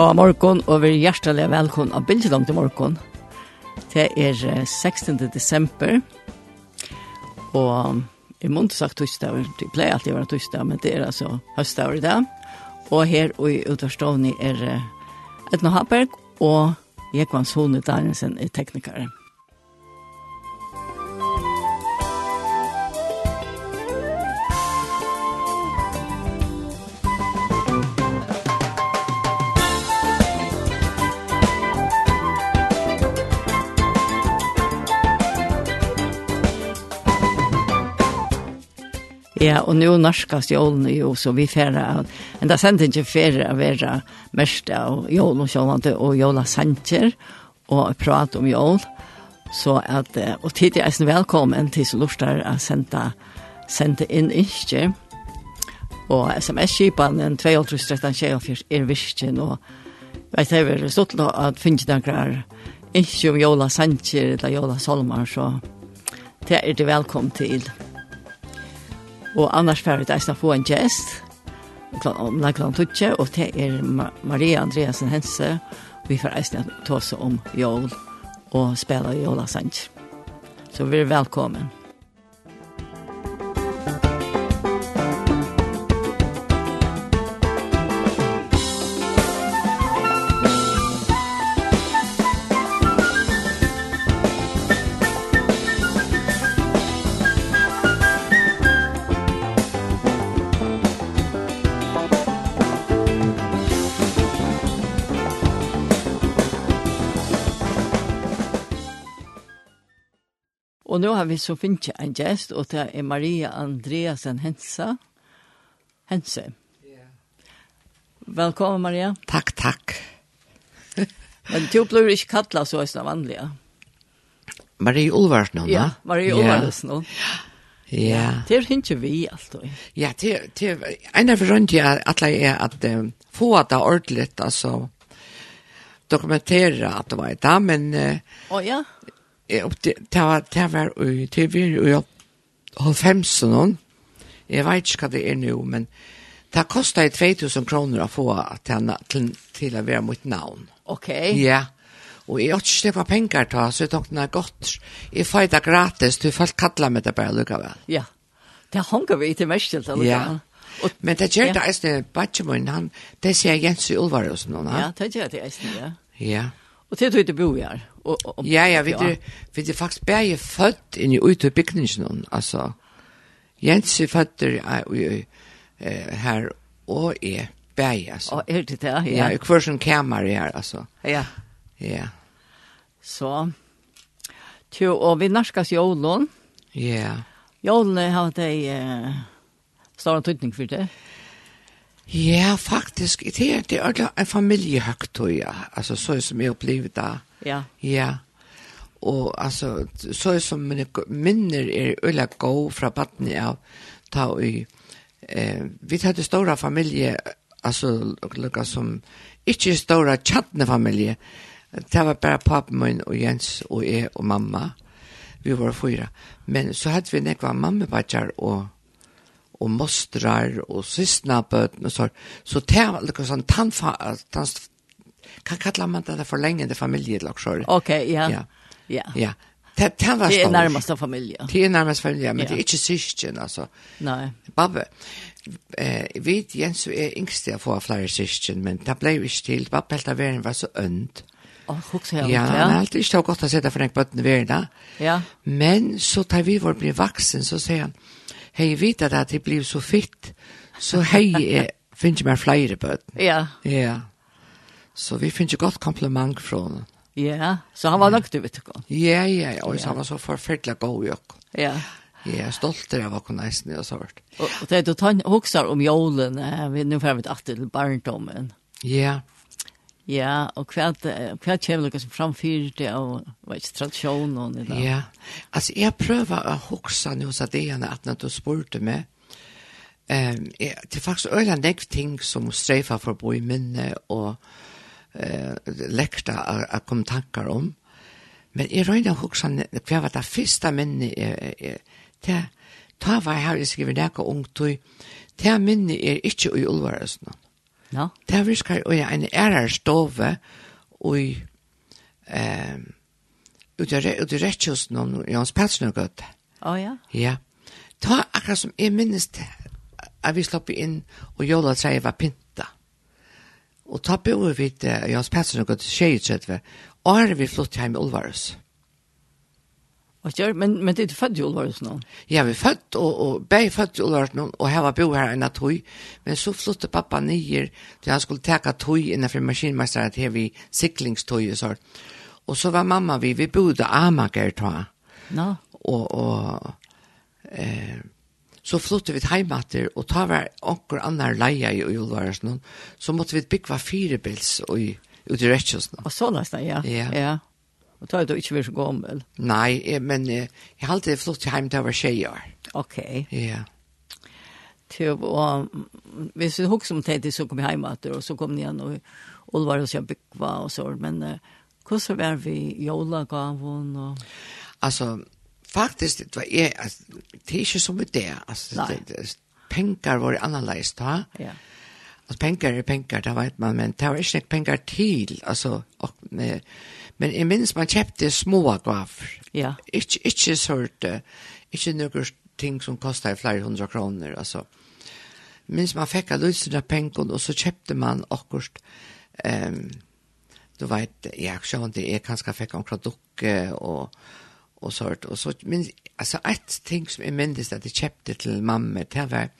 Gå morgen, og vi hjertelig velkommen av Bildjedom til morgen. Det er 16. desember, og i måned sagt tøystav, det pleier alltid å være tøystav, men det er altså høstav i dag. Og her og i utvarstavni er Edna Haberg og Jekvans Hone Darensen er teknikere. Ja, og nå norskast jålen jo, så vi færer, men da sendte ikke færre å være mest av jålen og sjålande, og jåla sanger, og prate om jål. Så at, og tid er eisen velkommen til som lurer å sende, sende inn ikke. Og sms-kipanen 2.13.24 er virkjen, og vet jeg vil stått til at finnes noen ikke om jåla sanger eller jåla solmar, så det er det velkommen til. Takk. Og annars får vi det eisne få en gjest, om Lagland Tutje, og det er Maria Andreasen Hense, vi får eisne ta oss om jól og spela jól Så vi er velkommen. Og nå har vi så finnet en gjest, og det er Maria Andreasen Hensa. Hense. Yeah. Velkommen, Maria. Takk, takk. Men du blir ikke kattlet så som vanlig, ja? Marie Ulvarsen, ja? Marie Ulvarsen, ja. Ja. Det er ikke vi alt. Ja, det er, en av grunnen til at jeg er at um, få det ordentlig, altså, dokumentere at det var det, men... Å uh, oh, ja? det var, det var, det var, fem hon. Jeg vet ikke hva det er nå, men det kostet 2000 kroner å få til, til, til å være mitt navn. Ok. Ja. Og jeg har ikke slipper penger til, så jeg tenkte det er godt. Jeg får det gratis, du får kalla med det bare lukkevel. Ja. Det hunker vi til mest til. Ja. Og, men det gjør det eisne, Batjemoen, han, det sier Jens i Ulvarhusen, han. Ja, det gjør det eisne, ja. Ja. Og til du ikke bor her. Och, och, ja, ja, vi er, vi er faktisk bare født inn i ute bygningen, altså. Jens er født i eh här och är bär alltså. Och är det där? Ja, i hver kursen kammare her, altså. Ja. Ja. Så Tjo, og vi narskas jolon. Ja. Yeah. Jolon har det uh, stor tydning for det. Ja, faktisk. Det er, det er en familiehøgtøy, ja. Altså, så som jeg opplevde det. Ja. Ja. Og altså, så er som mine minner er øyla gå fra badne av ta i eh, vi hadde stora familie, altså, lukka som ikke stora tjattne familie, det var bare pappa min og Jens og jeg og mamma, vi var fyra, men så hadde vi nekva mammebajar og og mostrar og systnabøten og så. Så det var liksom sånn tannfa, tanns, kan kalla man det for lenge det förlängande familjelag Ok, ja. Ja. Ja. ja. Det, det, var det er nærmest familie. Det er nærmest familie, men det er ikke syskon altså. Nei. Babbe, eh, vi Jens er yngst å få flere syskon, men det ble jo ikke til. Babbe helt av verden var så önd. Oh, jeg. ja, ja. det er alltid inte gott att sätta for en bøtten verden. Ja. Men så tar vi vår bli vaksen, så sier han, hei, vet at det blir så fitt, så hei, finns ju meg flere bötten. Ja. Ja. Så vi finner godt kompliment fra henne. Ja, så han var nok du vet ikke. Ja, ja, ja, og han var så forferdelig god jo. Ja. Jeg er stolt av hva nesten jeg har hørt. Og det er du tar hokser om jålen, vi nå får vi et til barndommen. Ja. Ja, og hva, hva kommer dere som framfyrer det, og hva er ikke tradisjonen i dag? Ja, altså jeg prøver å hokse noe så det er at når du spurte meg, um, jeg, det er faktisk øyne ting som streifer for å bo i minne, og eh, lekta av kom tankar om. Men jeg røyna hoksa hva var det første minne er jeg, det, ta var her jeg skriver nekka ungtøy, det minne er ikke i no. Ja. Det virkar og en ærar stove og eh, ut i hans om Jans Oh Å ja? Ja. Ta akkurat som jeg minnes det, at vi slapp inn og jola treet var pint Og ta på vi til Jans Petsen og gått tjej Og her er vi flott hjem i Olvarus. Og kjør, men, men det er født i Olvarus nå? Ja, vi er født, og, og begge født i Olvarus nå, og her var bo her enn tøy. Men så flyttet pappa nyer, til han skulle teka tøy innenfor maskinmesteren til vi siklingstøy og sånt. Og så var mamma vi, vi bodde amager ta. Nå. No. Og, og eh, så flyttet vi heimater, og ta var onker annar leia i Ulvarsen, så måtte vi bygge firebils i, i direktjøsen. Og så nesten, ja. Ja. ja. Og ta er du ikke vært så gammel? Nei, men jeg har alltid flyttet hjem til jeg var tjejer. Ok. Ja. Til, og, hvis vi husker om det, så kom vi jeg etter, og så kom ni igjen, og Ulvar og så bygge og så, men uh, hvordan var vi i Jolagavun? Og... Altså, faktisk, det var jeg, altså, det er ikke som det er, altså, det, det, penger var annerledes da. Ja. Altså, penger er penger, det vet man, men det var ikke penger til, altså, og, med, men jeg minns man kjøpte små gaver. Ja. Ikke, ikke sort, ikke noen ting som kostet flere hundra kroner, altså. Minns man fikk av løsene penger, og så kjøpte man akkurat, um, du vet, jeg skjønner, jeg kanskje fikk omkring dukke, og, og sånt. Og så, men, altså, et ting som jeg minnes at jeg kjøpte til mamma, det var,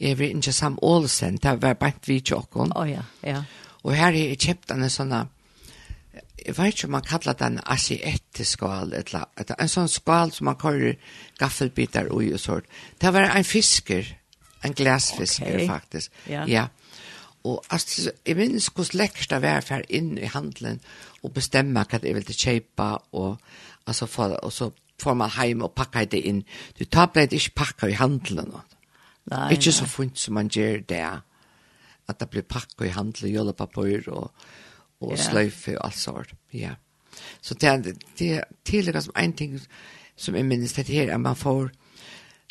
jeg var ikke Sam Olsen, det var bare vi tjokken. Å oh, ja, ja. Og her er jeg kjøpt en sånn, jeg vet ikke om man kallar den asieteskal, en sånn skal som man kører gaffelbitar og og sånt. Det var en fisker, en glasfisker okay. faktisk. Ja. ja. Og altså, jeg minnes hvordan lekkert det var for inn i handelen og bestemme hva jeg ville kjøpe og alltså för och så får man hem och packa det in. Du tar bara inte packa i handeln. Nej. Inte så fint som man gör det. Att det blir packa i handeln, jolla papper och och yeah. slöjfe och allt sånt. Ja. Så det det tilläggas som en ting som är minst det här är man får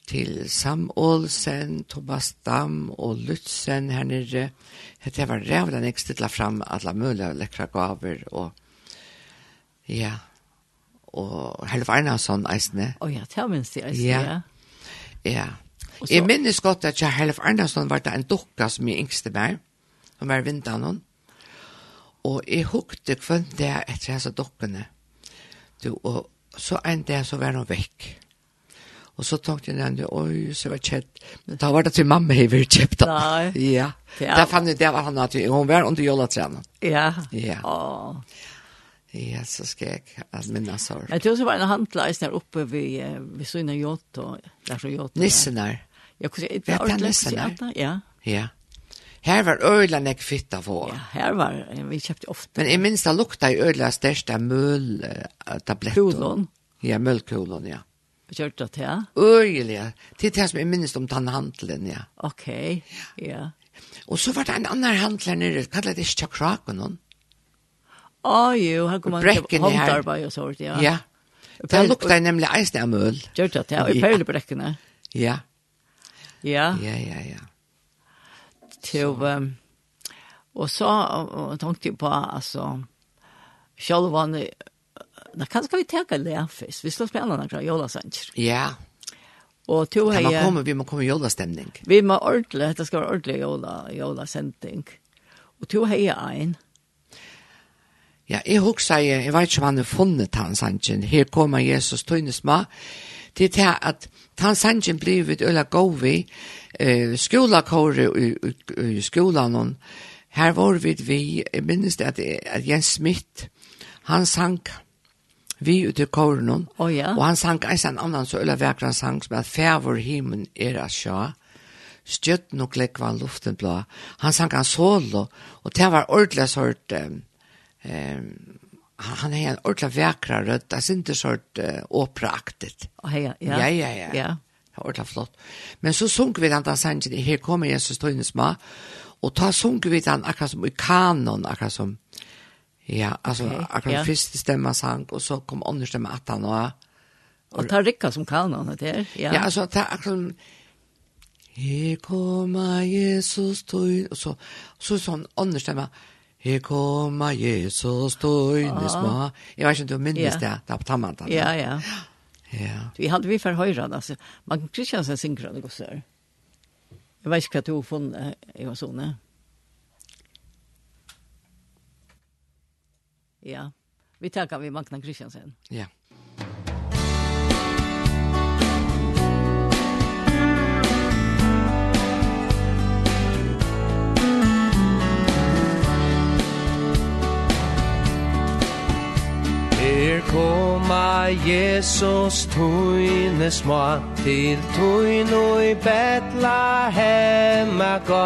til Sam Olsen, Thomas Dam og Lutzen her nere. Det var rævla nek stilla fram alla mulige lekra gaver og ja, og Helf Arnason eisne. Å ja, det minns det eisne, ja. Ja. ja. Jeg minnes godt at jeg Helf Arnason var det en dukka som jeg yngste meg, som var vindan hon. Og jeg hukte kvann det etter hans dukkene. Du, og så en dag så var hun vekk. Og så tenkte jeg nemlig, oi, så var kjett. Men da var det til mamma jeg ville kjøpt da. Nei. Ja. ja. Da fann jeg det var han at hun var under jolletrenen. Ja. Ja. Åh. Ja, så ska jag att minna sorg. Jeg tror så var en handlajs där uppe vid, ved Søyna Jotto. Där så Jotto. Nissenar. Jag kunde inte Vet han Nissenar? Ja. Ja. Her var öla näck fitta på. Ja, her var, vi köpte ofta. Men i minsta lukta i öla största möltabletter. Kulon. Ja, mölkulon, ja. Kjørt det til? Øyelig, det er det som jeg minst om tannhandelen, ja. Ok, ja. ja. Og så var det en annen handler nere, kallet det ikke kraken. Å jo, her kom man til håndarbeid og sånt, ja. Ja, det lukta nemlig eisne av møl. Gjør det, ja, i perlebrekkene. Ja. Ja. Ja, ja, ja. Til, um, og så uh, tenkte jeg på, altså, selv om Nå kan vi teka lefis. Vi slår spela några jolasanger. Ja. Og to hei... Ja, kommer, vi må komme i jolastemning. Vi må ordentlig, det skal være ordentlig jola, jolasending. Og to hei ein Ja, jeg husker, jeg vet ikke om han har funnet hans sannsyn. Her kommer Jesus tøynes med. Det er til at hans sannsyn blir øyla øla gåvi, Uh, skolakåre i, skolan. Her var vi, vi minnes det at, at Jens Smith, han sang vi ute i kåren. Oh, ja. Og han sang en annan så øyla vekran sang som at fævor himen er at sjå stjøtten og klekva luften blå. Han sang han solo, og det var ordentlig hørt um, Um, han har en ordentlig vekra rødt, det er ikke sånn uh, åperaaktig. Ja, ja. Ja, ja, ja. ja. Ordentlig flott. Men så sunk vi den da sannsyn. her kommer Jesus Tøynes ma, og ta sunk vi den akkurat som i kanon, akkurat som, ja, altså okay, akkurat ja. første stemma sang, og så kom andre stemma at han og, og, ta rikka som kanon, det der, ja. Ja, altså, ta akkurat som, her kommer Jesus Tøynes, og så, så sånn andre stemma, Her kommer Jesus støynes små. Jeg vet ikke om du minnes det, det er på tammantan. Ja, ja. Ja. Vi hadde vi for høyre, altså. Magne Kristiansen synger det godt, sør. Jeg vet ikke hva du har funnet, jeg var sånne. Ja. Vi takker vi Magne Kristiansen. Ja. Yeah. Her koma Jesus tøyne små Til tøyn og i betla hemma ga.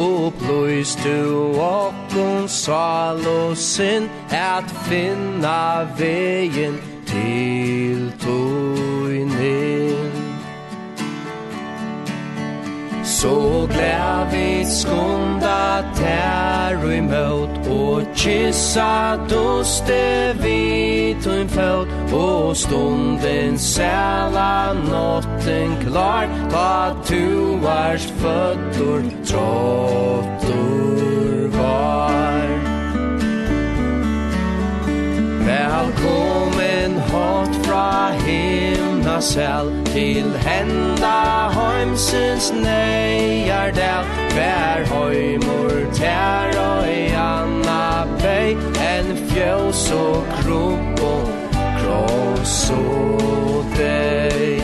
Og pløys du okkun sal og sinn At finna vegin til tøyne Så glad vi skunda tær i møt Og kyssa duste vi tun føt Og stunden sæla notten klar Ta tu vars fötter tråttur var. Velkommen han selv Til henda heimsins neiar del. Vær heimur tær og i anna bei En fjøs og krok og kross og deg.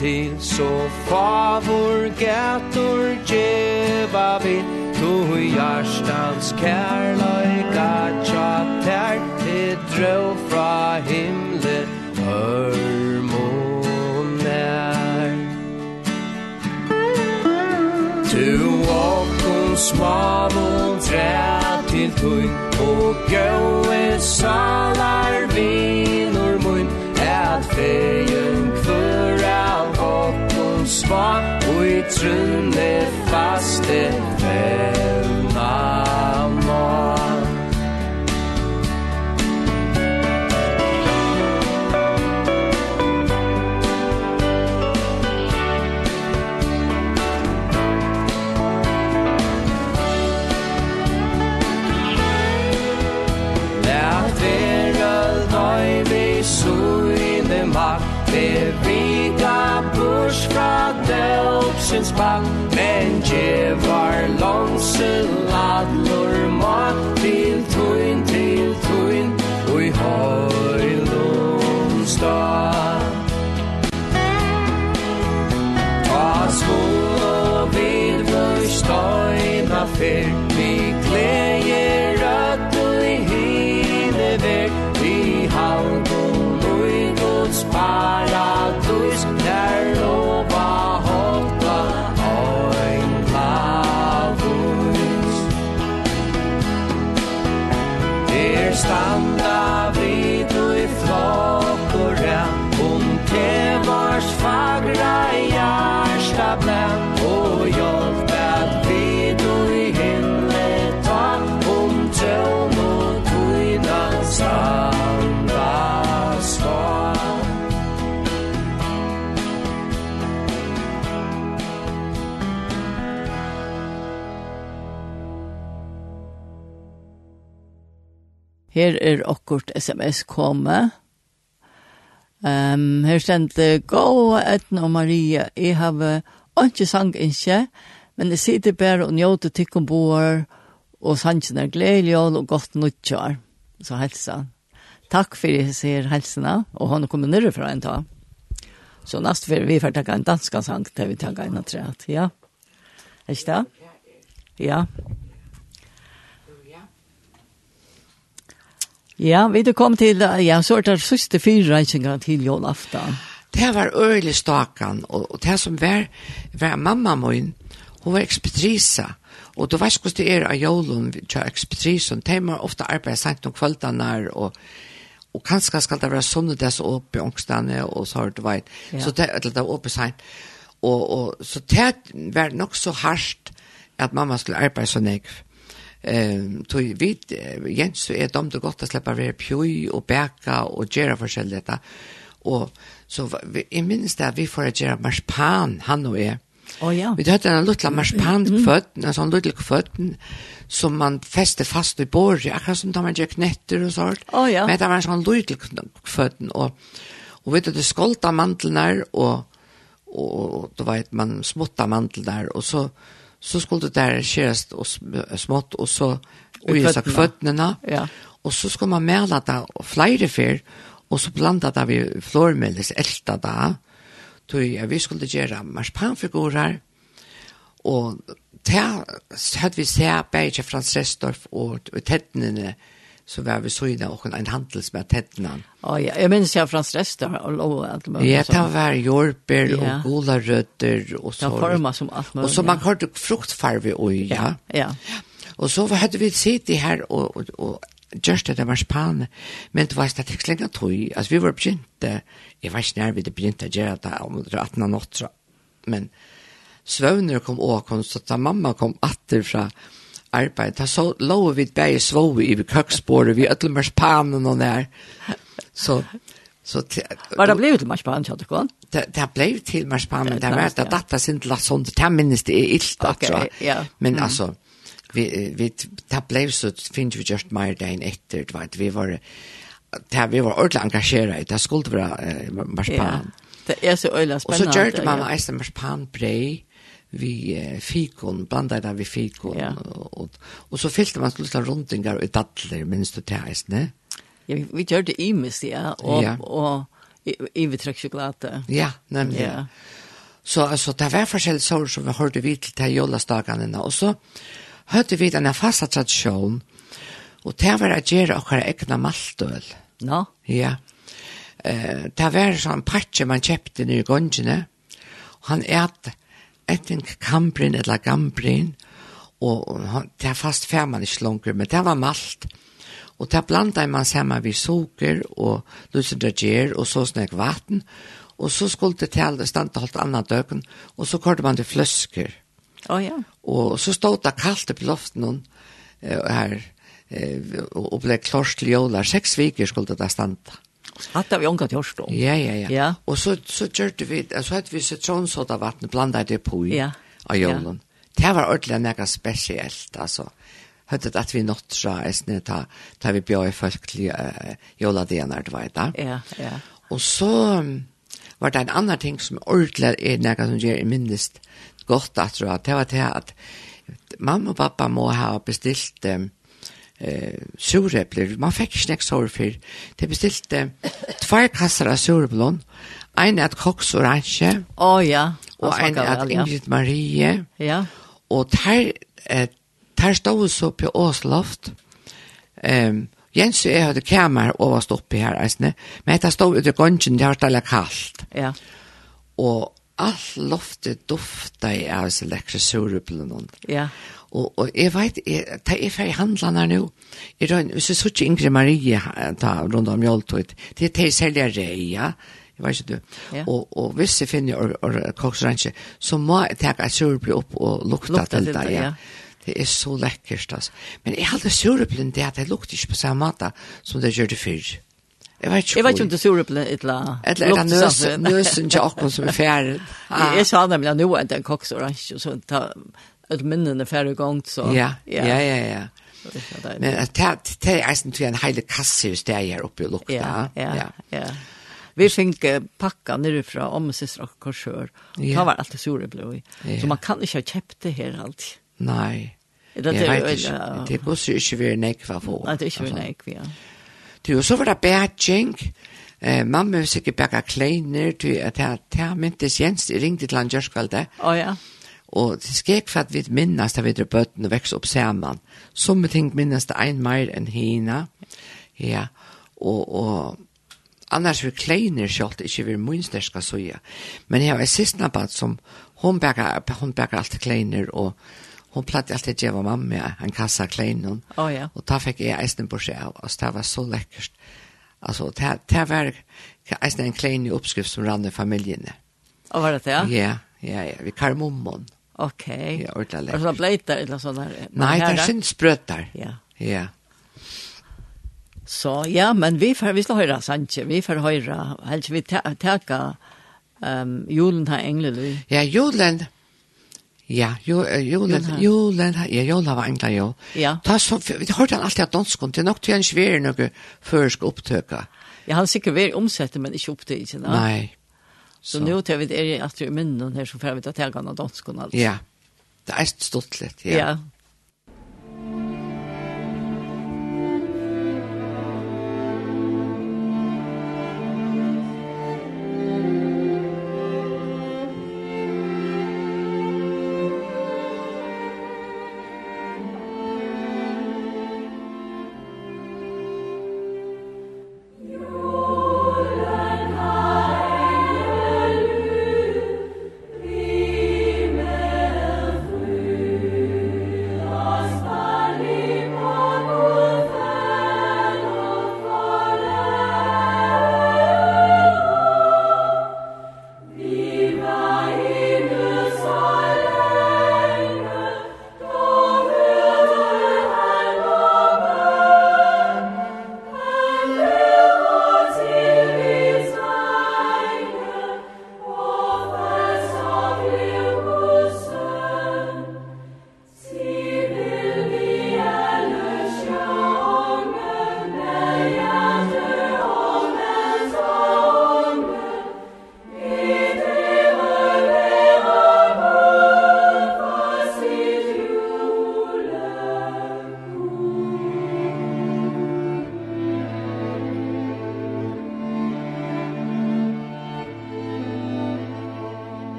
til så favor gator djeva vi to hjartans kærleika tja tær til drøv fra himle hörmonär Tu okkom smavon trä til tøy og gøve salar vinur mun at fejer far og i trunne faste fellna mar Let vera nøy vi suine makt kors fra døpsens bang Men djevar lanseladlor mat Til tuin, til tuin, Ui i høylom stad. Her er okkurt sms komme. Um, her stendte Gå etna og Maria, jeg har ikke sang ikke, men jeg sitter bare og njøter tikk om boer, og sangen er gledelig og godt nødtjør. Så helsa. Takk for jeg ser helsene, og hun kommer nere fra en dag. Så næst för vi får ta en danska sang til vi takke en träd, ja. Er det? Ja. Ja, vi du kom til, ja, så er det siste fire reisinger til Jolaftan. Det var øyelig stakan, og, og det som var, var mamma min, hun var ekspetrisa, og du vet hvordan det er av Jolun, til ekspetrisen, de må ofte arbeid sent om kveldene, og, og kanskje skal det være sånn det er så oppe i ångstene, og så har du vet, ja. så det, er det oppe sent, og, og så det var nok så hardt, at mamma skulle arbeide så negv. Eh, tog vi Jens så är de det gott att släppa vara pjoj och bäka och göra förskäll detta. Och så i minns där vi får göra marspan han och är. Oh, ja. Vi hade en liten marspan kvöt, en sån liten kvöt som man fäste fast i borg, akkurat som tar man gör knätter och sånt. Oh, ja. Men det var en sån liten kvöt och och vet du det skolta mandlar och och, och då vet man smutta mandlar och så så skulle det där skäras och smått och så och ju kvøttene, fötterna. Ja. Och så skulle man mäla det och flyga för och så blanda det vi flormelis elta det. tog ja, vi skulle göra marsipanfigurer och ta hadde vi se bäge Frans Restorff och tettene, så var vi så inne och en handels med tätnan. Ja, ja, jag minns jag från Stresta och lov allt möjligt. Ja, det var jorper och goda rötter och så. Det formas som allt möjligt. Och så man hörde fruktfarve och ja. Ja. Och så hade vi sett det här och och, och just det var span men det var stadigt länge tog alltså vi var begynte jag var inte när vi det begynte att göra det om det var 18 natt men svövner kom och kom så att mamma kom åter från arbeid. Da så lå vi bare svåve i køksbordet, vi ødelmørs panen og nær. Så, så til, var det blevet til marspanen, kjøtt du Det, det ble til marspanen, det var det datta sin til at sånt, det minnes det er illt, okay, ja. men mm. altså, vi, vi, det ble så finnes vi gjort mer dagen etter, det var, vi var, det vi var ordentlig engasjeret det skulle være eh, marspanen. Ja. Det er så øyla spennende. Og så gjør det man ja. eisen marspanbrei, vi eh, fikon, blandade det vi fikon, ja. og, og, og så fylte man slutt av rundingar og dadler, minst du til heisne? Ja, vi, vi gjør det imes, ja, og, ja. og, og i, vi trekk sjokolade. Ja, nemlig. Ja. Så altså, det var forskjellige sår som vi hørte vi til til jolastagene, og så hørte vi denne fasta tradisjonen, og det var å gjøre akkurat egna maltøl. No. Ja. Eh, det var sånn patsje man kjøpte nye gongene, og han et etten kambrin eller gambrin, og det er fast fær ikke langer, men det var malt. Og det blandet man sammen vid soker og lusendrager og så snakk vatten, og så skulle det til stand til alt annet døgn, og så kortet man til fløsker. Oh, ja. Og så stod det kaldt på loften og her, og ble klorst til jøler. Seks viker skulle det standa. Hatta vi ongat hørst om. Ja, ja, ja. ja. Og så, så gjørte vi, så hette vi sitronsoda vatten, blandet det på i, ja. av jorden. Ja. Det var ordentlig nekka spesielt, altså. Høttet at vi nåttra, esne, ta, ta vi bjør i folk til uh, joladianar, det var det. Ja, ja. Og så var det en annan ting som ordentlig er nekka som gjør i minnest godt, at det var det at mamma og pappa må ha bestilt um, eh surepler. Man fikk ikke nek sår for. Det bestilte tvær kasser av sureblån. En at koks Orange. Å oh, ja. Og en at Ingrid Marie. Ja. Og der, eh, der stod så på Åsloft. Um, Jens og jeg hadde kamer og var her, eisne. men det stod ut i gongen, det har stått kaldt. Ja. Og all loftet dufta i av seg läckra suruplen. Ja. Og, og jeg vet jeg, det er for ta är för handlarna nu. I den så så Ingrid Maria ta rundt om Joltot. Det är till sälja reja. Jeg vet ikke du. Ja. Og, og hvis jeg finner or, or, koksranche så må jeg ta et suruple opp og lukta lukta til det. Ja. ja. Det er så lekkert, altså. Men jeg hadde suruplen det at det lukter ikke på samme måte som det gjør gjorde förr. Jeg vet ikke Jeg vet ikke om det er sur på et eller annet. Eller er det nøsen, nøsen til akkurat som er ferdig. Jeg sa nemlig at nå er det en koks oransje, så ta et minnene ferdig gang, så. Ja, ja, ja, ja. ja. Men det er eisen til en heile kasse hos deg her oppe i lukta. Ja, ja, ja. Vi fikk pakka nere fra om og sysra og korsør. Det var alltid sure blå i. Ja. Så man kan ikke ha kjøpt det her alltid. Nei. Det det, jeg er ikke, det er ikke vi er nekva for. Nei, det er ikke vi er nekva, ja. Du, så var det bætjeng. Eh, mamma var sikkert bæka kleiner, du, at jeg, jeg myntes Jens, jeg ringte til han Gjørskvalde. Å oh, ja. Og det skrek for at vi minnes da vi drar bøtten og vekst opp sammen. Somme ting minnes det en mer enn hina. Ja, og, og annars vil kleiner selv, ikke vi munsterska soja. Men jeg var sist nabat som, hun bækka, hun bækka alt kleiner, og hon platt alltid att ge mamma en kassa klein oh, ja. och ta fick jag ästen på sig av. Och det var så läckert. Alltså det, det var ästen en klein uppskrift som rann i familjen. Och var det det? ja, ja, ja, vi kallar mommon okej okay. ja, ordentligt läckert. och så eller sådana här nej, det är syns brötar ja. Ja. Så ja, men vi får vi ska höra Sanche, vi får höra, helst vi ta ta um, julen här England. Ja, julen. Ja, jo, jo, jo, ja, jo, la var engla jo. Ja. Ta, så, vi hørte han alltid at danskund, det er nok til en ikke var noe førsk opptøka. Ja, han sikkert var omsett, men ikke opptøk, ikke Nei. Så, så. nå til vi er i at vi er minnen her, så får vi ta tilgang av danskund, altså. Ja, det er stort litt, ja. Ja,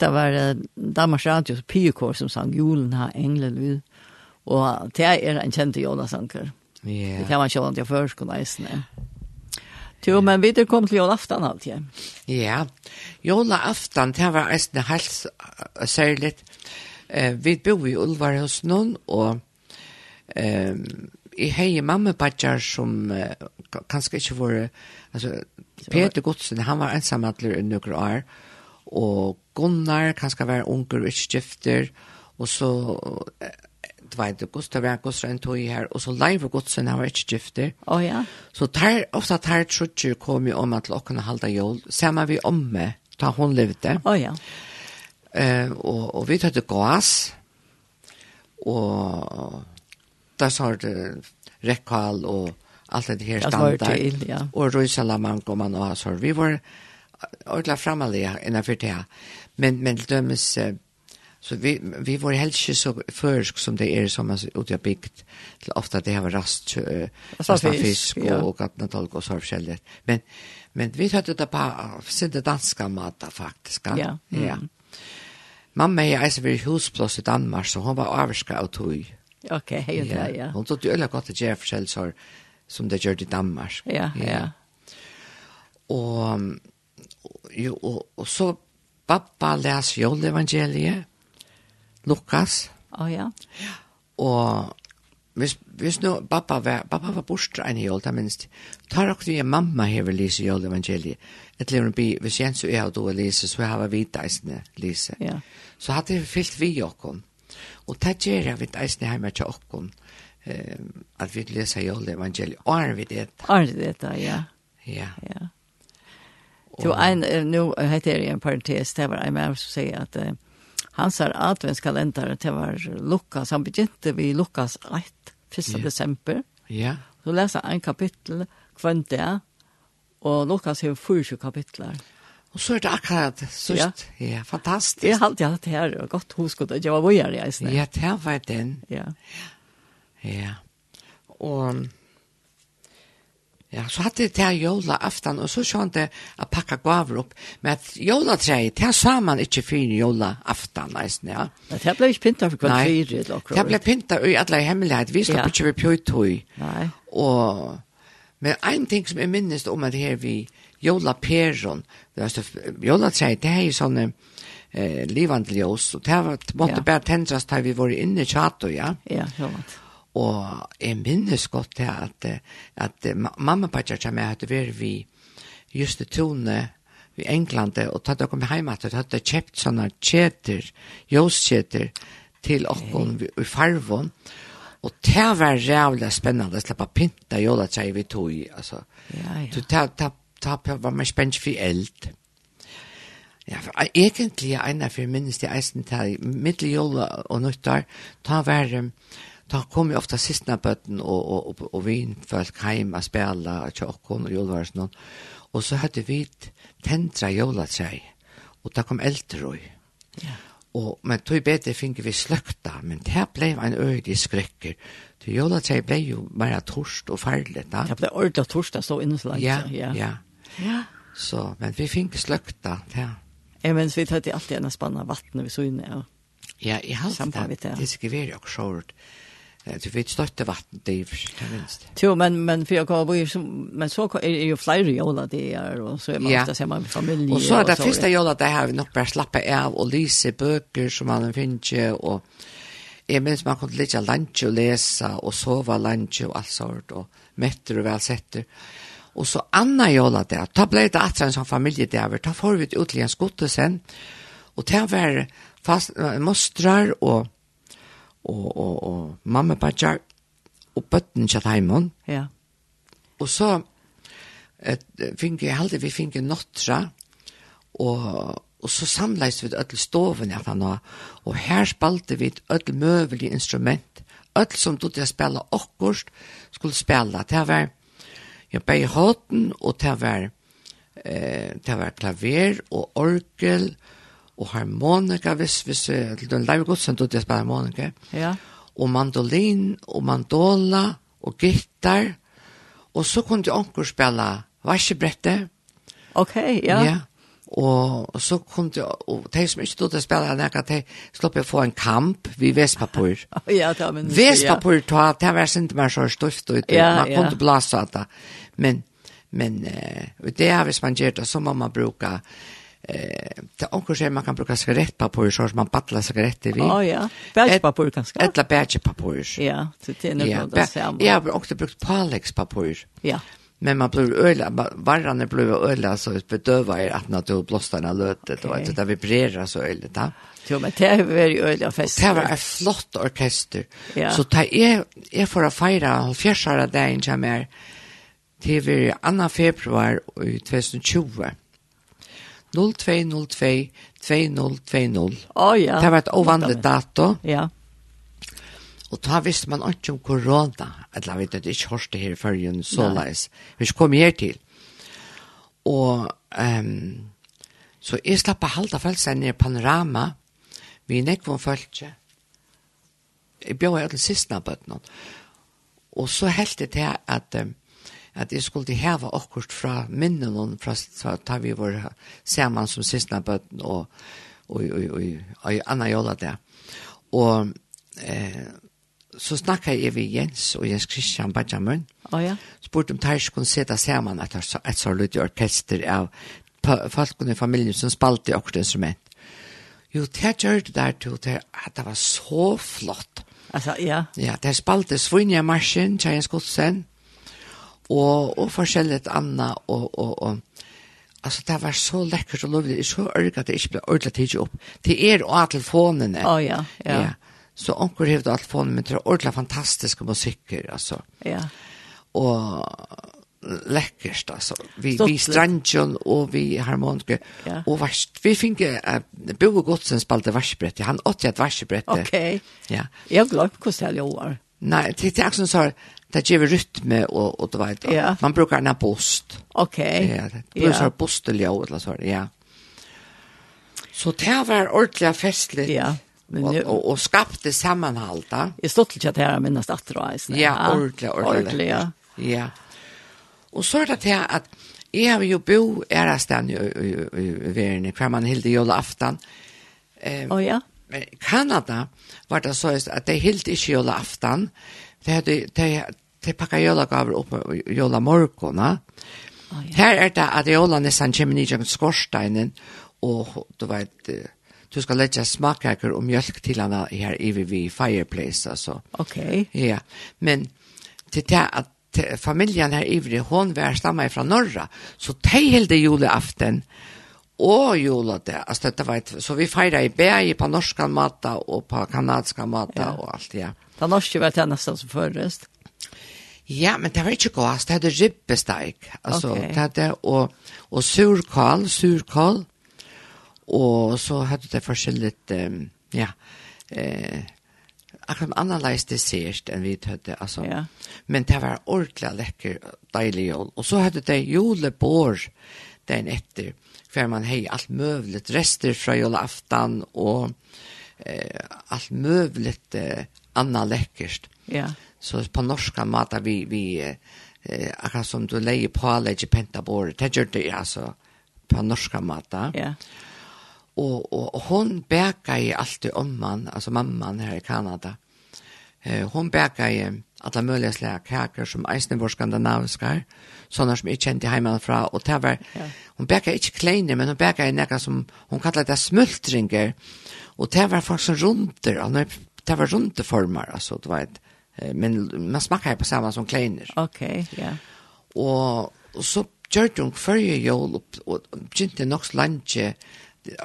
det var Danmarks Radios Pyrkår som sang Julen har englen ut. Og det er en kjent jolasanker. Yeah. Det kan man sjå til først kunne eisne. Jo, men vi er kommet til jolaftan alltid. Ja, jolaftan, det var eisne helt særlig. Eh, vi bor i Ulvar hos noen, og eh, i hei mammabatjar som eh, kanskje ikke var, altså, Peter Godsen, han var ensamhandler i noen år, og og Gunnar, kanskje være unger og skifter, og så det var det Gustav var Gustav en tog her, og så Leiv og Gudsen han var ikke gifter. Å oh, ja. Så tar, ofte tar trutcher kom jo om at lokken halda jól, sammen vi omme, da hun levde. Å oh, ja. Eh, og, og vi tøtte gass, og da sa det rekkal og alt det her standard. Det, ja. Og røysalamang kom man og så. Vi var ordla framalig innan för det. Men, men dömes eh, Så vi, vi var helt ikke så försk som det är som er ut jag bygd, till ofta det har rast, uh, rast fisk ja. gatna gattnatolk och så forskjellig. Men, men vi hade det på sinde danska mat faktiskt. Ja. Mm. ja. Mamma er eisen ved husplås i Danmark, så hun var avvarska av tog. Ok, hej ja. ja. Hun tog jo øyla godt å gjøre forskjell som det gjør i Danmark. Ja, ja. ja. Og jo, og, og så pappa les jolevangeliet, Lukas. Å oh, ja. Og hvis, hvis nå pappa var, pappa var bortstre en jol, da minst, tar dere det mamma hever lise jolevangeliet. Et lever bi, hvis Jens og jeg og du er lise, så har vi viteisene lise. Ja. Så hadde vi fyllt vi åkken. Og det gjør jeg vidt viteisene hjemme til åkken. Eh, at vi leser jordevangeliet, og er vi det. Åren vi det, ja. Ja. Ja. ja. Jo, en, nu heter det en parentes, det var en man som säger att uh, hans här adventskalendare, det var Lukas, han begynte vi Lukas 1, 1. Yeah. december. Ja. Yeah. Så läser han en kapittel, kvendt det, og Lukas har 40 kapitler. Og så er det akkurat sørst. Ja. ja, fantastisk. Jeg har alltid hatt her, og godt hoskutt, og jeg var vågjere i eisene. Ja, det var den. Ja. Ja. Og Ja, så hadde det til jola aftan, og så skjønte jeg å pakka gaver opp, men at jola treet, det sa man ikke fyrir jola aftan, nesten, ja. Men Det ble ikke pinta for kvart fire, eller akkurat. Det ble pinta i alle hemmelighet, vi slapp ja. ikke vi pjøytøy. Nei. Og, men en ting som jeg minnes om at her vi jola peron, det er så jola treet, det er jo sånne eh, livandljøs, og det var, måtte ja. bare tendrast da vi var inne i tjato, ja. Ja, jola treet. Og jeg minnes godt til at, at mamma og pappa kommer med at vi vi just i Tone i England og tatt dere med hjemme at de hadde kjøpt sånne kjeter, jøskjeter til okken i farven. Og det var rævlig spennende å slippe pinta jølatræ vi tog i. Altså. Ja, ja. Det, det var mer spennende for eld. Ja, for egentlig er en av for minnes det eisen til middeljøla og nyttar, var være Da kom jo ofte sistna bøtten og, og, og, og vinfolk heim og spela og tjokkon og jolvarsen og så hadde vi tendra jolatræg og da kom eldre og ja. Og, men tog bedre finner vi sløkta, men det ble en øyde skrekker. Til jolatræg ble jo bare torst og farlig da. Det ble ordentlig torst, det stod inne så langt. Ja, ja. ja. ja. Så, men vi fikk sløkta, ja. Jeg mens vi tatt alltid en spann vatten vi så inne, ja. Ja, i vi det. Det skal være jo sjåret. Du vet støtte vatten, det er det minste. Jo, men, men, for jeg kommer, men så er det jo flere jola det er, og så er man ja. ser man med familie. Og så er det så, første jola det har vi nok bare slappet av og lyse bøker som man finner, og jeg minns man kunne ligge lunch og lese, og sove lunch og alt sånt, og metter og velsetter. Og så anna jola det, da ble det atra en sånn familie der. da får vi ut til en skottesen, og det var fast, mostrar og og, og, og mamma badger, og bøtten kjatt heimann. Ja. Og så et, fink, jeg heldig vi fikk en nottra, og, og så samleis vi ødel stoven jeg fann, og her spalte vi ødel møvelig instrument, ødel som tog til å spille akkurst skulle spille. Det var ja, bare håten, og det var, eh, det var klaver og orgel, og og harmonika hvis vi ser til den live godsen då det bara harmonika. Ja. Og mandolin og mandola og gitar. Og så kunde onkel spela varsebrettet. Okej, ja. Ja. Og, så så kunde og de som ikke stod til å spille nekka, de slapp å få en kamp vi Vespapur. ja, det var minst. Vespapur, ja. ta, det var sint mer så støft ut, ja, man ja. kunne blåse det. Men, men uh, det er hvis man gjør det, så må man bruke eh det onkur sem man kan bruka sigarettpapir så man battlar sigaretter vi. Ja ja. kan kanske. Ett bärgepapir. Ja, det är nog det samma. Jag har också brukt palexpapir. Ja. Men man blir öla, varran blir öla så ett bedöva är att när du blåstar när lötet och att det vibrerar så öligt. Ja. Jo, men det är väldigt öliga fest. Det var en flott orkester. Ja. Så det är, är för att fira fjörsara dagen som är till vi 2. februar i 2020. 0202 2020. Å oh, ja. Det var et ovanlig dato. Ja. Og da visste man ikke om korona. Eller jeg vet at jeg ikke hørte her i førjen så leis. Vi kom her til. Og um, så jeg slapp å halda følelsen i panorama. Vi nekk om følelse. Jeg bjør jo til siste av bøttene. Og så helt det til at um, at jeg skulle heve akkurat fra minnen og fra ta vi var sammen som siste bøtten og og og og og Anna Jola der. Og eh så snakket jeg med Jens og Jens Christian Benjamin. Oh, ja. Spurte om de kunne sette sammen et, et så lydig orkester av folkene i familien som spalte i akkurat instrument. Jo, det gjør det der til at det var så flott. Altså, ja. Ja, det spalte Svinja Marsen, Kjærens Godsen, og, og forskjellig anna, og, og, og Altså, det var så lekkert og lovlig. Det så örgat at det ikke ble ordentlig tidlig opp. Det är er och av telefonen. Oh, ja, ja. ja. Så onkel hevde av telefonen, men det är ordentlig fantastiske musikker, altså. Ja. Og läckert altså. Vi, Stort vi strandjon og vi harmoniker. Ja. Og värst. Vi fick uh, Bo Godsen spalte varsbrett. Han åtte et ett varsbrett. Okej. Ja. Jeg glemte hvordan det gjorde jag. Nej, det er också så det ger rytme og, og du vet ja. man brukar en post. Ok. Ja, det brukar yeah. postelja eller så ja. Så det var ordentlig festligt. Ja. Men nu, och, och, och skapte sammanhåll där. Jag stod till att här minnas att dra i Ja, ordentligt, ordentligt. Ja. ja. Och så är det här att jag har ju bo era i, i, i, i världen, för man hilde aftan. Eh, oh, ja. Men Kanada, var det så at de helt ikke jola aftan. De, hadde, de, de pakka jola gaver opp jola morgona. Oh, ja. Her er det at jola nesten kommer ned gjennom skorsteinen, og du vet, du skal lägga smakkaker og mjölk til henne her i vi fireplace altså. Ok. Okay. Ja. Men til det att familjen her i hon var stamma fra norra så de hällde julafton og jula det. Altså, dette var et, så vi feirer i bæg på norska matta og på kanadska matta ja. og alt, ja. Det norske var det nesten som først. Ja, men det var ikke gås, det hadde ribbesteik. Altså, okay. det hadde, og, og surkål, surkål, og så hadde det forskjellig, um, ja, eh, akkurat annerledes dessert enn vi tødde, altså. Ja. Men det var ordentlig lekker, deilig jul. Og så hadde det julebår den etter för man hei alt møvlet rester från julafton og eh, alt møvlet eh, anna läckert. Ja. Så på norska matar vi vi eh, akkurat som du leier på lägger pentabor. Det gjør det altså på norska mat. Ja. Og og hon bäkar i alltid om man, altså mamman her i Kanada. Eh, hon bäckade alla möjliga slag kakor som eisne var skandinaviska, sådana som jag kände fra, Och det var, ja. hon bäckade inte kleiner, men hon bäckade några som hon kallar det smultringer. Och det var faktiskt runder, alltså, det var rundeformer, alltså, det var ett, men man smakade på samma som kleiner. Okej, okay, ja. Och, och så gjorde hon förra jul och, och begynte nog slanche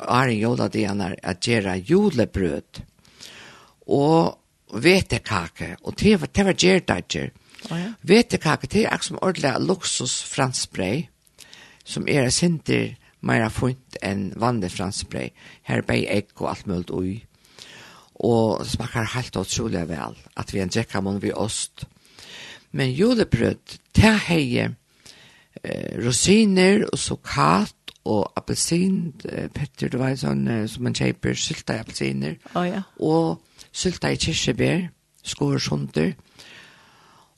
är jola det att göra julebröd. Och vetekake, og det var, det var gjerdager. Oh, ja. Vetekake, det er som ordentlig luksus franskbrei, som er sinter mer funt enn vanlig franskbrei. Her er bare egg og alt mulig ui. Og det smaker helt utrolig vel, at vi en drekka vi ost. Men julebrød, det heier eh, rosiner og sukat og appelsin, petter, du vet sånn som man kjøper sylta appelsiner. Oh, ja. Og sylta i kirsebær, skor sunder,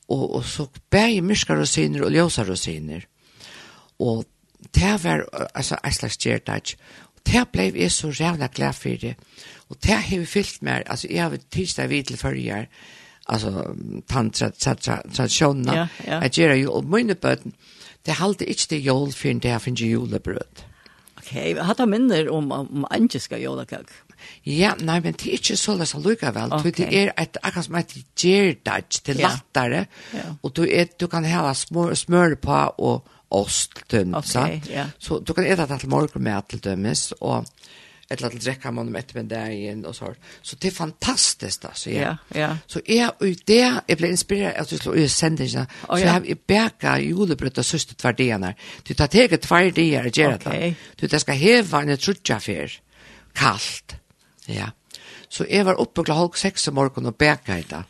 og, og så bæg myrska rosiner og ljósa rosiner. Og det var altså, en slags gjerdag. Det ble jeg så rævla glad for det. Og det har vi fyllt med, altså jeg har tidsdag vidt til førjer, altså tantraditionene, at gjør jo, og mine bøten, det halte ikke det jól for det jeg finner julebrød. Ok, hva har minner om, om angiska jólakak? Ja, nei, men det er ikke så løs allikevel. Okay. Det er et, akkurat som et gjerdage, til ja. lattere. ja. og du, er, du kan hava smør, smør på og ost, tønn, okay, sant? Ja. Så du kan eta det til morgen med til dømes, og et eller annet drekka man om ettermiddagen og sånt. Så det er fantastisk, altså. Ja, ja. ja. Så jeg, og det, jeg ble inspireret av at du slå ut sendingene, oh, ja. jeg har bæka julebrød og søster tverdegene. Du tar teget tverdegene og gjør det. Du, det skal heva en trutja fyr, kaldt. Ja. Så jeg var oppe klokka halv seks om morgenen og beka i det.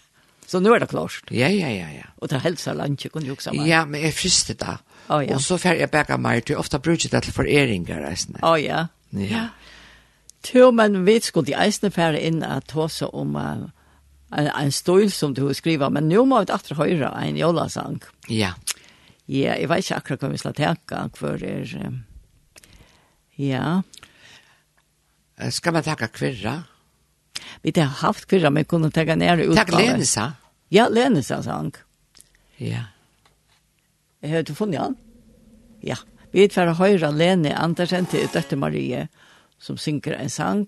Så nu er det klart? Ja, ja, ja. ja. Og det helsa lunsje kunne du også med? Ja, men jeg frister det. Oh, ja. Og så fer jeg beka meg til, ofte bruker det til foreringer. Å oh, ja. Ja. ja. Jo, men vi skulle de eisene fære inn at ta tåse om uh, en, en stol som du skriver, men nå må vi etter høyre en jolasang. Ja. Ja, jeg vet ikke akkurat hva vi skal tenke, for er... Ja. Skal man taka kvirra? Vi har haft kvirra, men kunne taka nere utgave. Takk Lenisa? Ja, Lenisa sang. Ja. Har du funnet han? Ja. Vi er for å høre Lene Andersen til Døtte Marie, som synger en sang.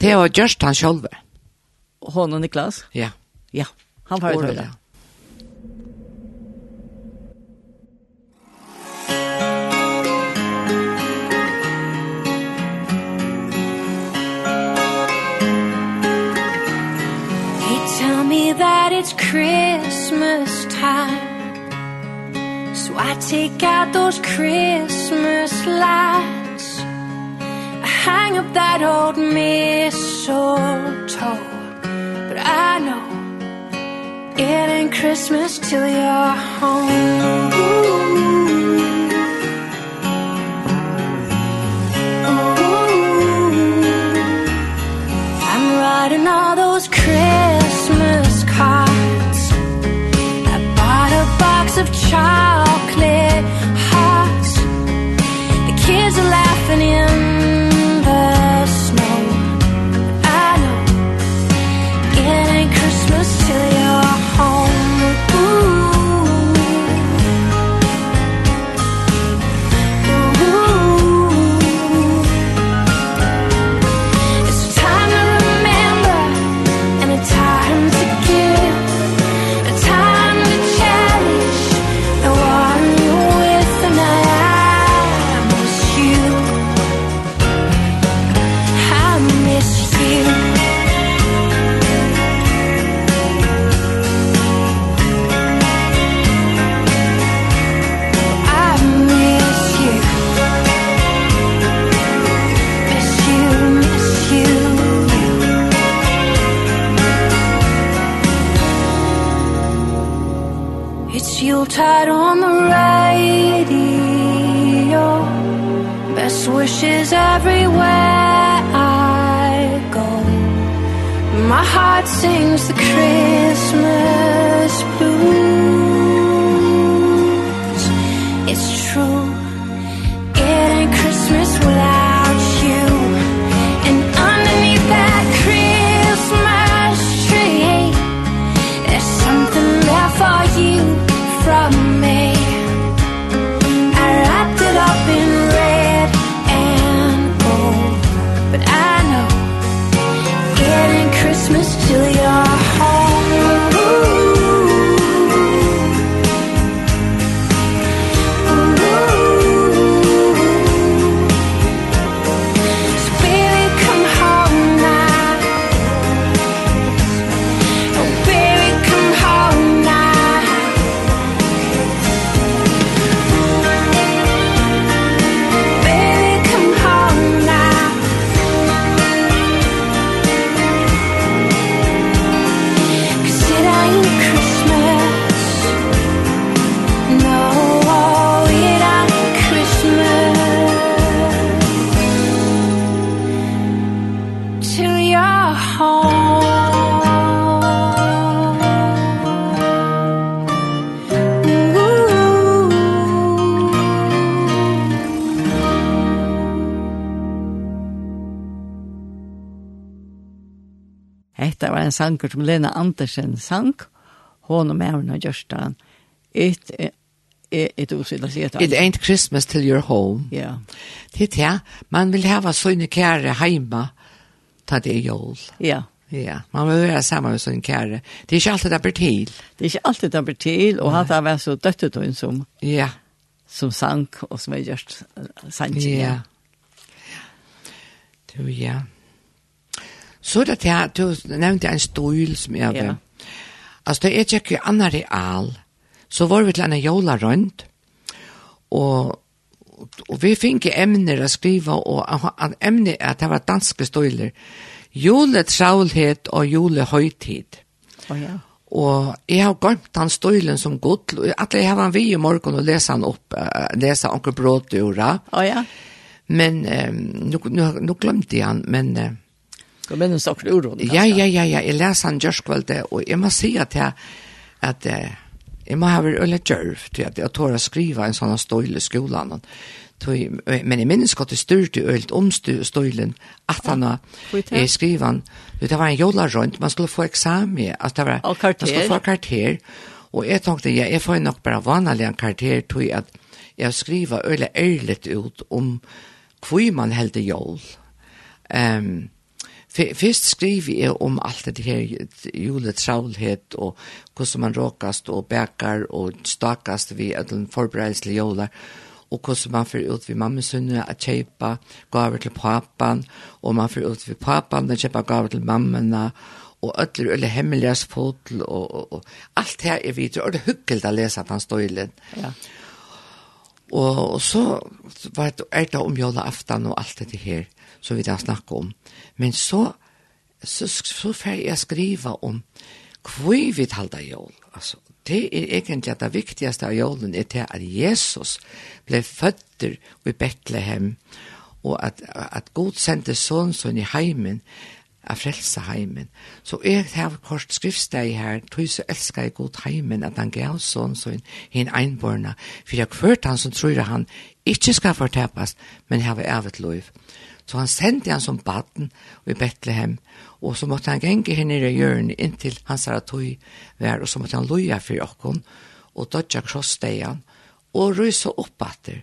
Det var Gjørst han selv. Hånd og Niklas? Ja. Ja, han var det. that it's Christmas time. So I take out those Christmas lights. I hang up that old mistletoe. But I know it ain't Christmas till you're home. Ooh. en sanger som Lena Andersen sang, hon og med har gjort den. et, et utsida seta. It ain't Christmas till your home. Ja. Yeah. Det ja, man vil hava sånne kære heima, ta det jól. Ja. Yeah. Ja, man vil være sammen med sin kære. Det er ikke alltid det blir til. Det er ikke alltid det blir til, og han har vært så døttetøyen som, ja. som sank, og som er gjort sank. Ja. Du, ja. Så er det här, du nevnte en stol som jag vill. Ja. Alltså det är ikke jo real. Så var vi till en jola runt. Och, och vi fick ämnen att skriva och en ämne er det var danska stoler. Juletraulhet och julehøytid. Oh, ja. Og jeg har glemt den støylen som godt. At jeg har han vi i morgen og läsa han opp, uh, leser Anker Brådøra. Oh, ja. Men um, nu, nu, nu glemte jeg han, men... Uh, Hva mener du saker uro? Ja, ja, ja, ja. Jeg leser han gjørskvalde, og jeg må si at jeg, at jeg må ha vært øyne gjørv til at jeg tår å skrive en sånn støyle i skolen. Men jeg minnes godt jeg styrte øyne om støylen at han har skrivet han. Det var en jola rundt, man skulle få eksamen. Altså, det var, man skulle få karakter. Og jeg tenkte, ja, jeg får nok bare vanlig en karakter til at jeg skriver øyne ærligt ut om hvor man helder jol. Um, Først skriver jeg om alt det her juletravlhet og hvordan man råkast og bækar og stakast vi den forberedelselig jolar og hvordan man får ut ved mammesunne at kjøpa gaver til papan og man får ut ved papan at kjøpa gaver til mammena og öllur ölle hemmeligas fotl og, og, og alt her er videre og det er hyggelig å lese at han støylen ja Og, og så var det, er det om jula aftan og alt det her som vi da snakker om. Men så, så, så får jeg skrive om hvor vi talte jól. Altså, det er egentlig at det viktigste av jålen er til at Jesus ble født i Bethlehem, og at, at Gud sendte sånn sånn i heimen, av frelse heimen. Så jeg har kort skriftsteg her, tog så elsker jeg god heimen, at han gav sånn sånn hinn einborna, for jeg kvørt han som tror han ikke skal fortepast, men har vi evet lov. Så han sendte han som baden i Bethlehem, og så måtte han genge henne i hjørnet inntil han sa at hun var, og så måtte han loja for okken, og dødja krossdeian, og rysa opp atter,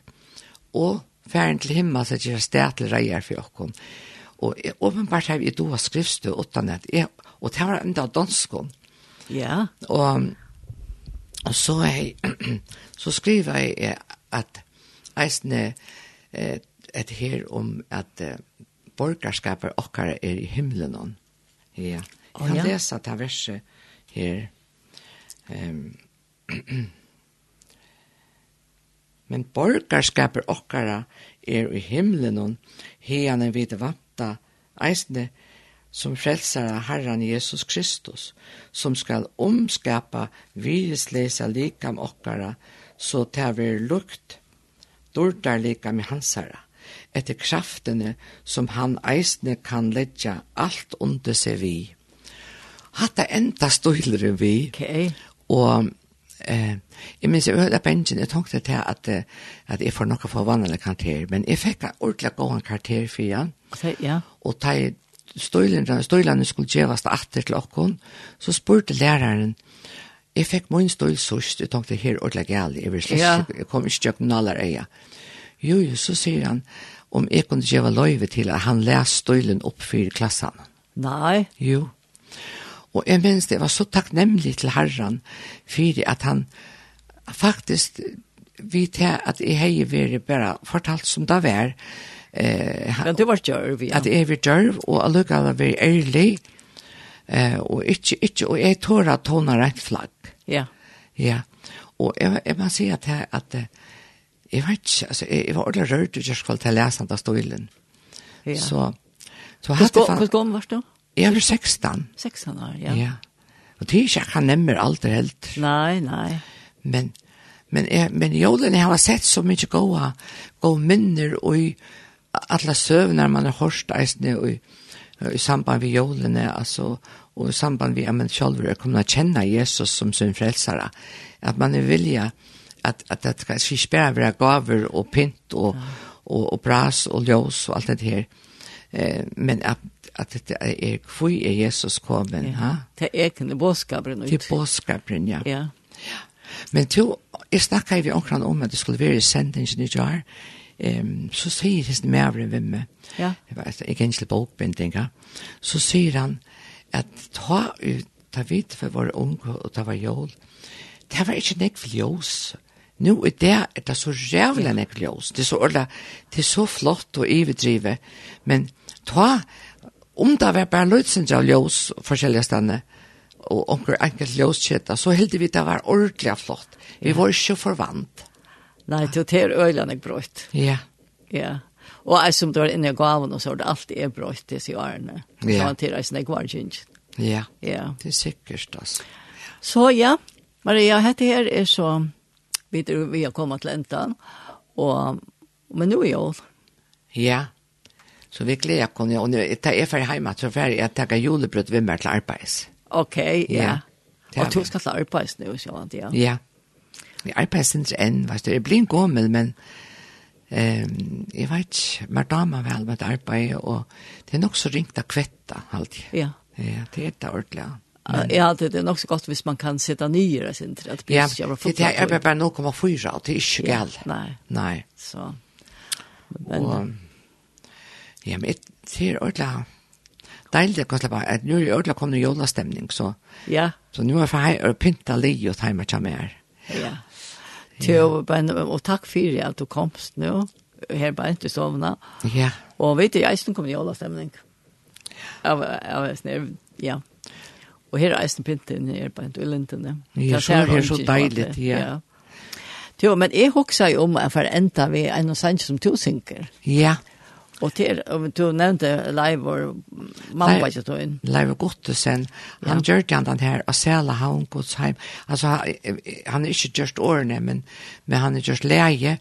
og færen til himmel, så gjør sted til reier for okken. Og jeg, åpenbart har vi då doa skrivstu utan at jeg, og det var enda danskon. Ja. Og, og så, jeg, så skriver jeg at eisne eh, et her om at uh, borgerskapet okkar er i himmelen. Ja. Jeg kan oh, ja. lese ta verset her. Um, Men borgerskapet okkara er i himmelen hean en vite vanta eisne som frelsare Herren Jesus Kristus, som skal omskapa viruslesa likam okkara, så tar vi lukt, dortar likam i hansara etter kraftene som han eisne kan letja alt under seg vi. Hatta enda støylere vi. Okay. Og eh, jeg minns jeg hørte bensin, jeg tenkte til at, at jeg får noe for vanlig karakter, men jeg fikk en ordentlig god karakter for igjen. Ja. Og ta støylene, støylene skulle gjøres det atter til okkon, så spurte læreren, jeg fikk min støyl sørst, jeg tenkte her ordentlig galt, jeg, vil slett, ja. jeg kom ikke til å gnaller eia. Jo, jo, så sier han, om jeg kunne gjøre løyve til at han leste støylen opp for klassen. Nei. Jo. Og jeg minns det var så takknemlig til herren for at han faktisk vet til at jeg har vært bare fortalt som det var. Eh, Men det var djørv, ja. At jeg var djørv, og jeg lukket at jeg ærlig, eh, og ikke, ikke, og jeg tårer at hun har et flagg. Ja. Ja, og jeg, jeg må si at, jeg, at, at jeg vet ikke, altså, jeg, jeg var ordentlig rørt i kjørskvall til å lese den stilen. Ja. Så, så hadde jeg... Hvor gammel var du? Jeg var 16. 16 år, ja. ja. Og det er ikke jeg kan nemmer alt det helt. Nei, nei. Men, men, jeg, men jolen, jeg har sett så mye gode, gode minner og i alle søvner man har hørt eisene og i, i samband med jolene, altså, og i samband med at man selv er kommet å kjenne Jesus som sin frelsere. At man er vilja... Mm att att det ska bare være gaver och pynt och ja. och och bras och ljus och allt det här. Eh men att att det är er, hvor är Jesus kommen, ja. ha? Det är kan boskapen ut. Det boskapen, ja. Ja. Men to jeg snakket vi också om att det skulle vara sendingen i jar. Ehm så säger det mer vem med. Ja. Det var alltså bokbinding, ja. Så sier han att ta ut ta vidt för våre unge og ta var jol. Det var inte nek ljus nu er det er det så rævlig nek ljós, Det er så orla, det er så flott og ivedrive, Men ta, om det var bare lødsindra av ljøs forskjellige stedene, og onker enkelt ljøskjeta, så heldig vi det var ordentlig flott. Vi var ikke forvant. Nei, det er øyland jeg brøyt. Ja. Ja. Og jeg som drar inne i gaven og så er det alltid er brøyt til sig årene. Ja. Så han til reisen jeg var ikke. Ja. Ja. Det er sikkert, altså. Så ja, Maria, dette her er så vi er vi har kommet til enden, og, men nå er jeg. Ja, så vi gleder jeg kunne, og når jeg er ferdig hjemme, så er jeg takke julebrød ved meg til arbeids. Ok, ja. ja. Og du skal til arbeids nå, så var det, ja. Ja, jeg arbeids ikke enn, vet du, jeg blir en gammel, men um, jeg vet ikke, mer damer vel med arbeid, og det er nok så ringt av kvätta alltid. Ja. Ja, det er det ordentligt. Jag Ja, det så gott hvis man kan sitta nyare sin till att Ja, så var fort. Ja, det är bara 0,4 och det är inte gäll. Nej. Nej. Så. Men og, ja, men det er ordentlig, Deilig kan släppa att det är ordla kommer ju stämning så. Ja. Så nu å pynte li og ta meg til mer. Ja. Till men och tack för at du komst nu. her bara inte sovna. Ja. Och vet du, jag är kom i alla stämning. Ja. Ja. Ja. Og her er eisen pinten her på en tullentene. Ja, så er så deilig, ja. Jo, men jeg husker jo om at for enda vi en og som to synker. Ja. Og til, og du nevnte Leivor, mamma var ikke tog inn. Leivor Gottesen, han ja. gjør det han her, og sæla havn godsheim. Altså, han er ikke gjørst årene, men, men han er gjørst leie.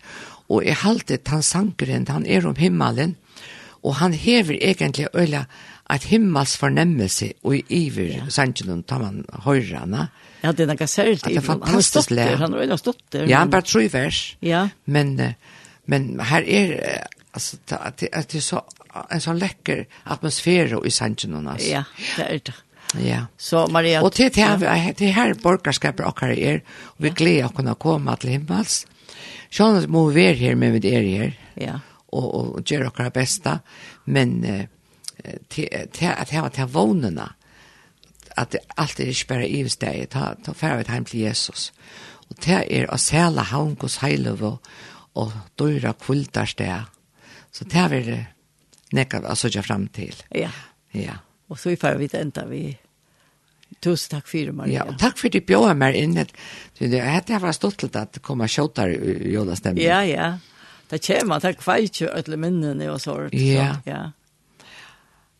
Og jeg halte han sankeren, han er om himmelen, og han hever egentlig øyla, et himmels fornemmelse og i iver ja. sannsynlig tar man høyrene. Ja, det er noe særlig. At det er fantastisk lær. Han har jo stått der. Ja, han bare tror i vers. Ja. Men, men her er, altså, det, det er så, en sånn lekker atmosfære i sannsynlig. Altså. Ja, det er det. Ja. Så Maria... Og til, til, her, til her borgerskapet akkurat er, og vi gleder å kunne komme til himmels. Sjøen må vi være her, med vi er her. Ja. Og, og gjøre akkurat besta. Men... Eh, til at hava til vånene, at alltid er ikke bare i stedet, ta, ta færre hjem til Jesus. Og det er å sæle hos heiløve og døyre kvultar sted. Så det er det nekka å søke frem til. Ja. Ja. Og så er vi vidt enda vi Tusen takk for det, Maria. Ja, og takk for du bjør meg inn. Det hadde vært stått til at det kommer kjøttere i jordastemmen. Ja, ja. Det kommer, det er kveit jo alle minnene og sånt. Ja. Så, ja.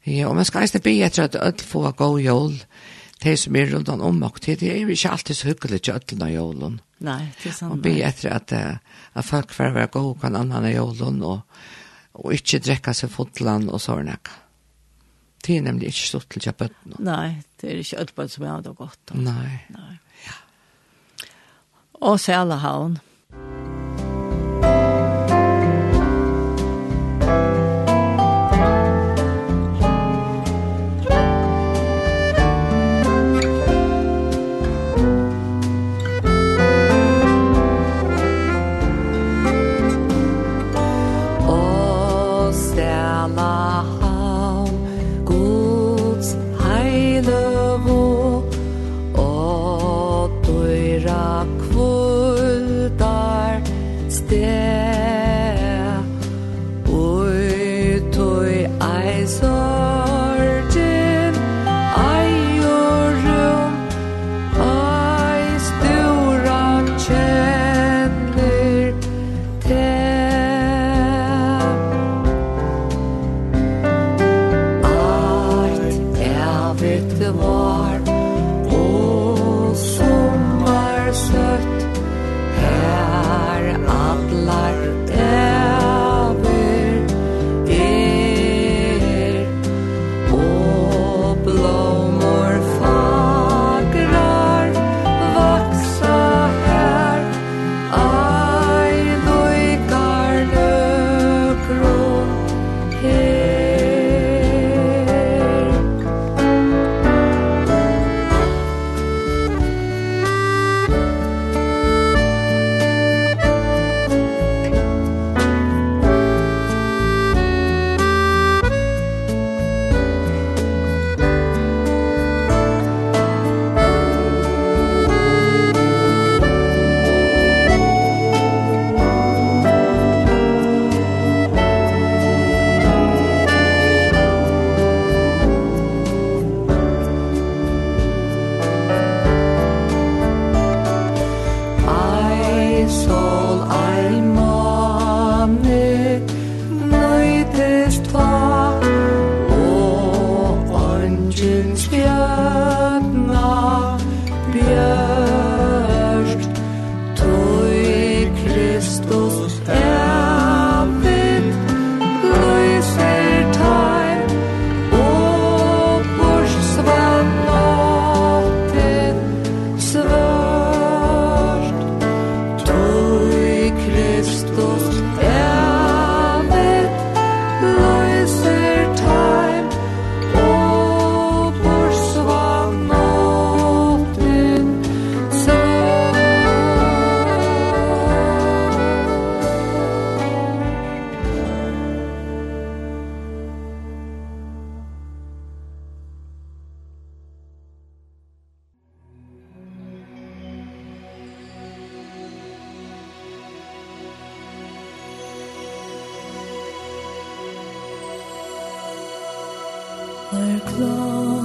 Ja, og man skal eisne be etter at ødel få gå jól, de som er rundt om og til, det er jo ikke alltid så hyggelig til ødelen av jólen. Nei, det er sant. Og be etter at, at folk får være gode og kan annan av jólen, og, og ikke drekka seg fotland og sånne. Det er nemlig ikke stort til kjøpøtten. Nei, det er ikke ødelen som er det godt. Nei. Nei. Ja. Og Sælehavn. Our clothes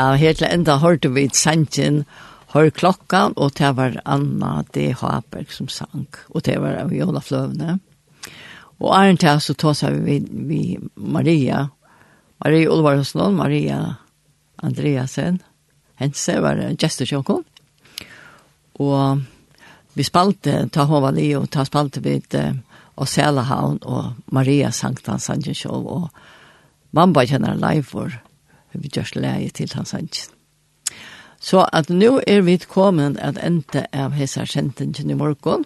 Ja, helt enda hørte vi et sangen hør klokka, og det var Anna D. Haberg som sang, og det var av Jola Fløvne. Og æren til så tås vi, vi, vi Maria, Maria Olvarsson, Maria Andreasen, hense var gesturkjøkken, og vi spalte, ta hova li, og ta spalte vi til og Selahavn, og Maria Sanktan Sanchez, og mamma kjenner live for vi gjørs leie til hans sannsyn. Så at nå er vi kommet at enda av hese sentingen i morgen,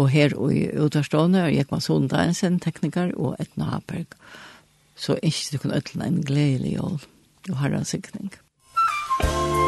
og her i utvarstående er Jekman Sondagensen, tekniker, og Etna Haberg. Så ikke du kan øtle en gledelig jól og herre sikning. Musikk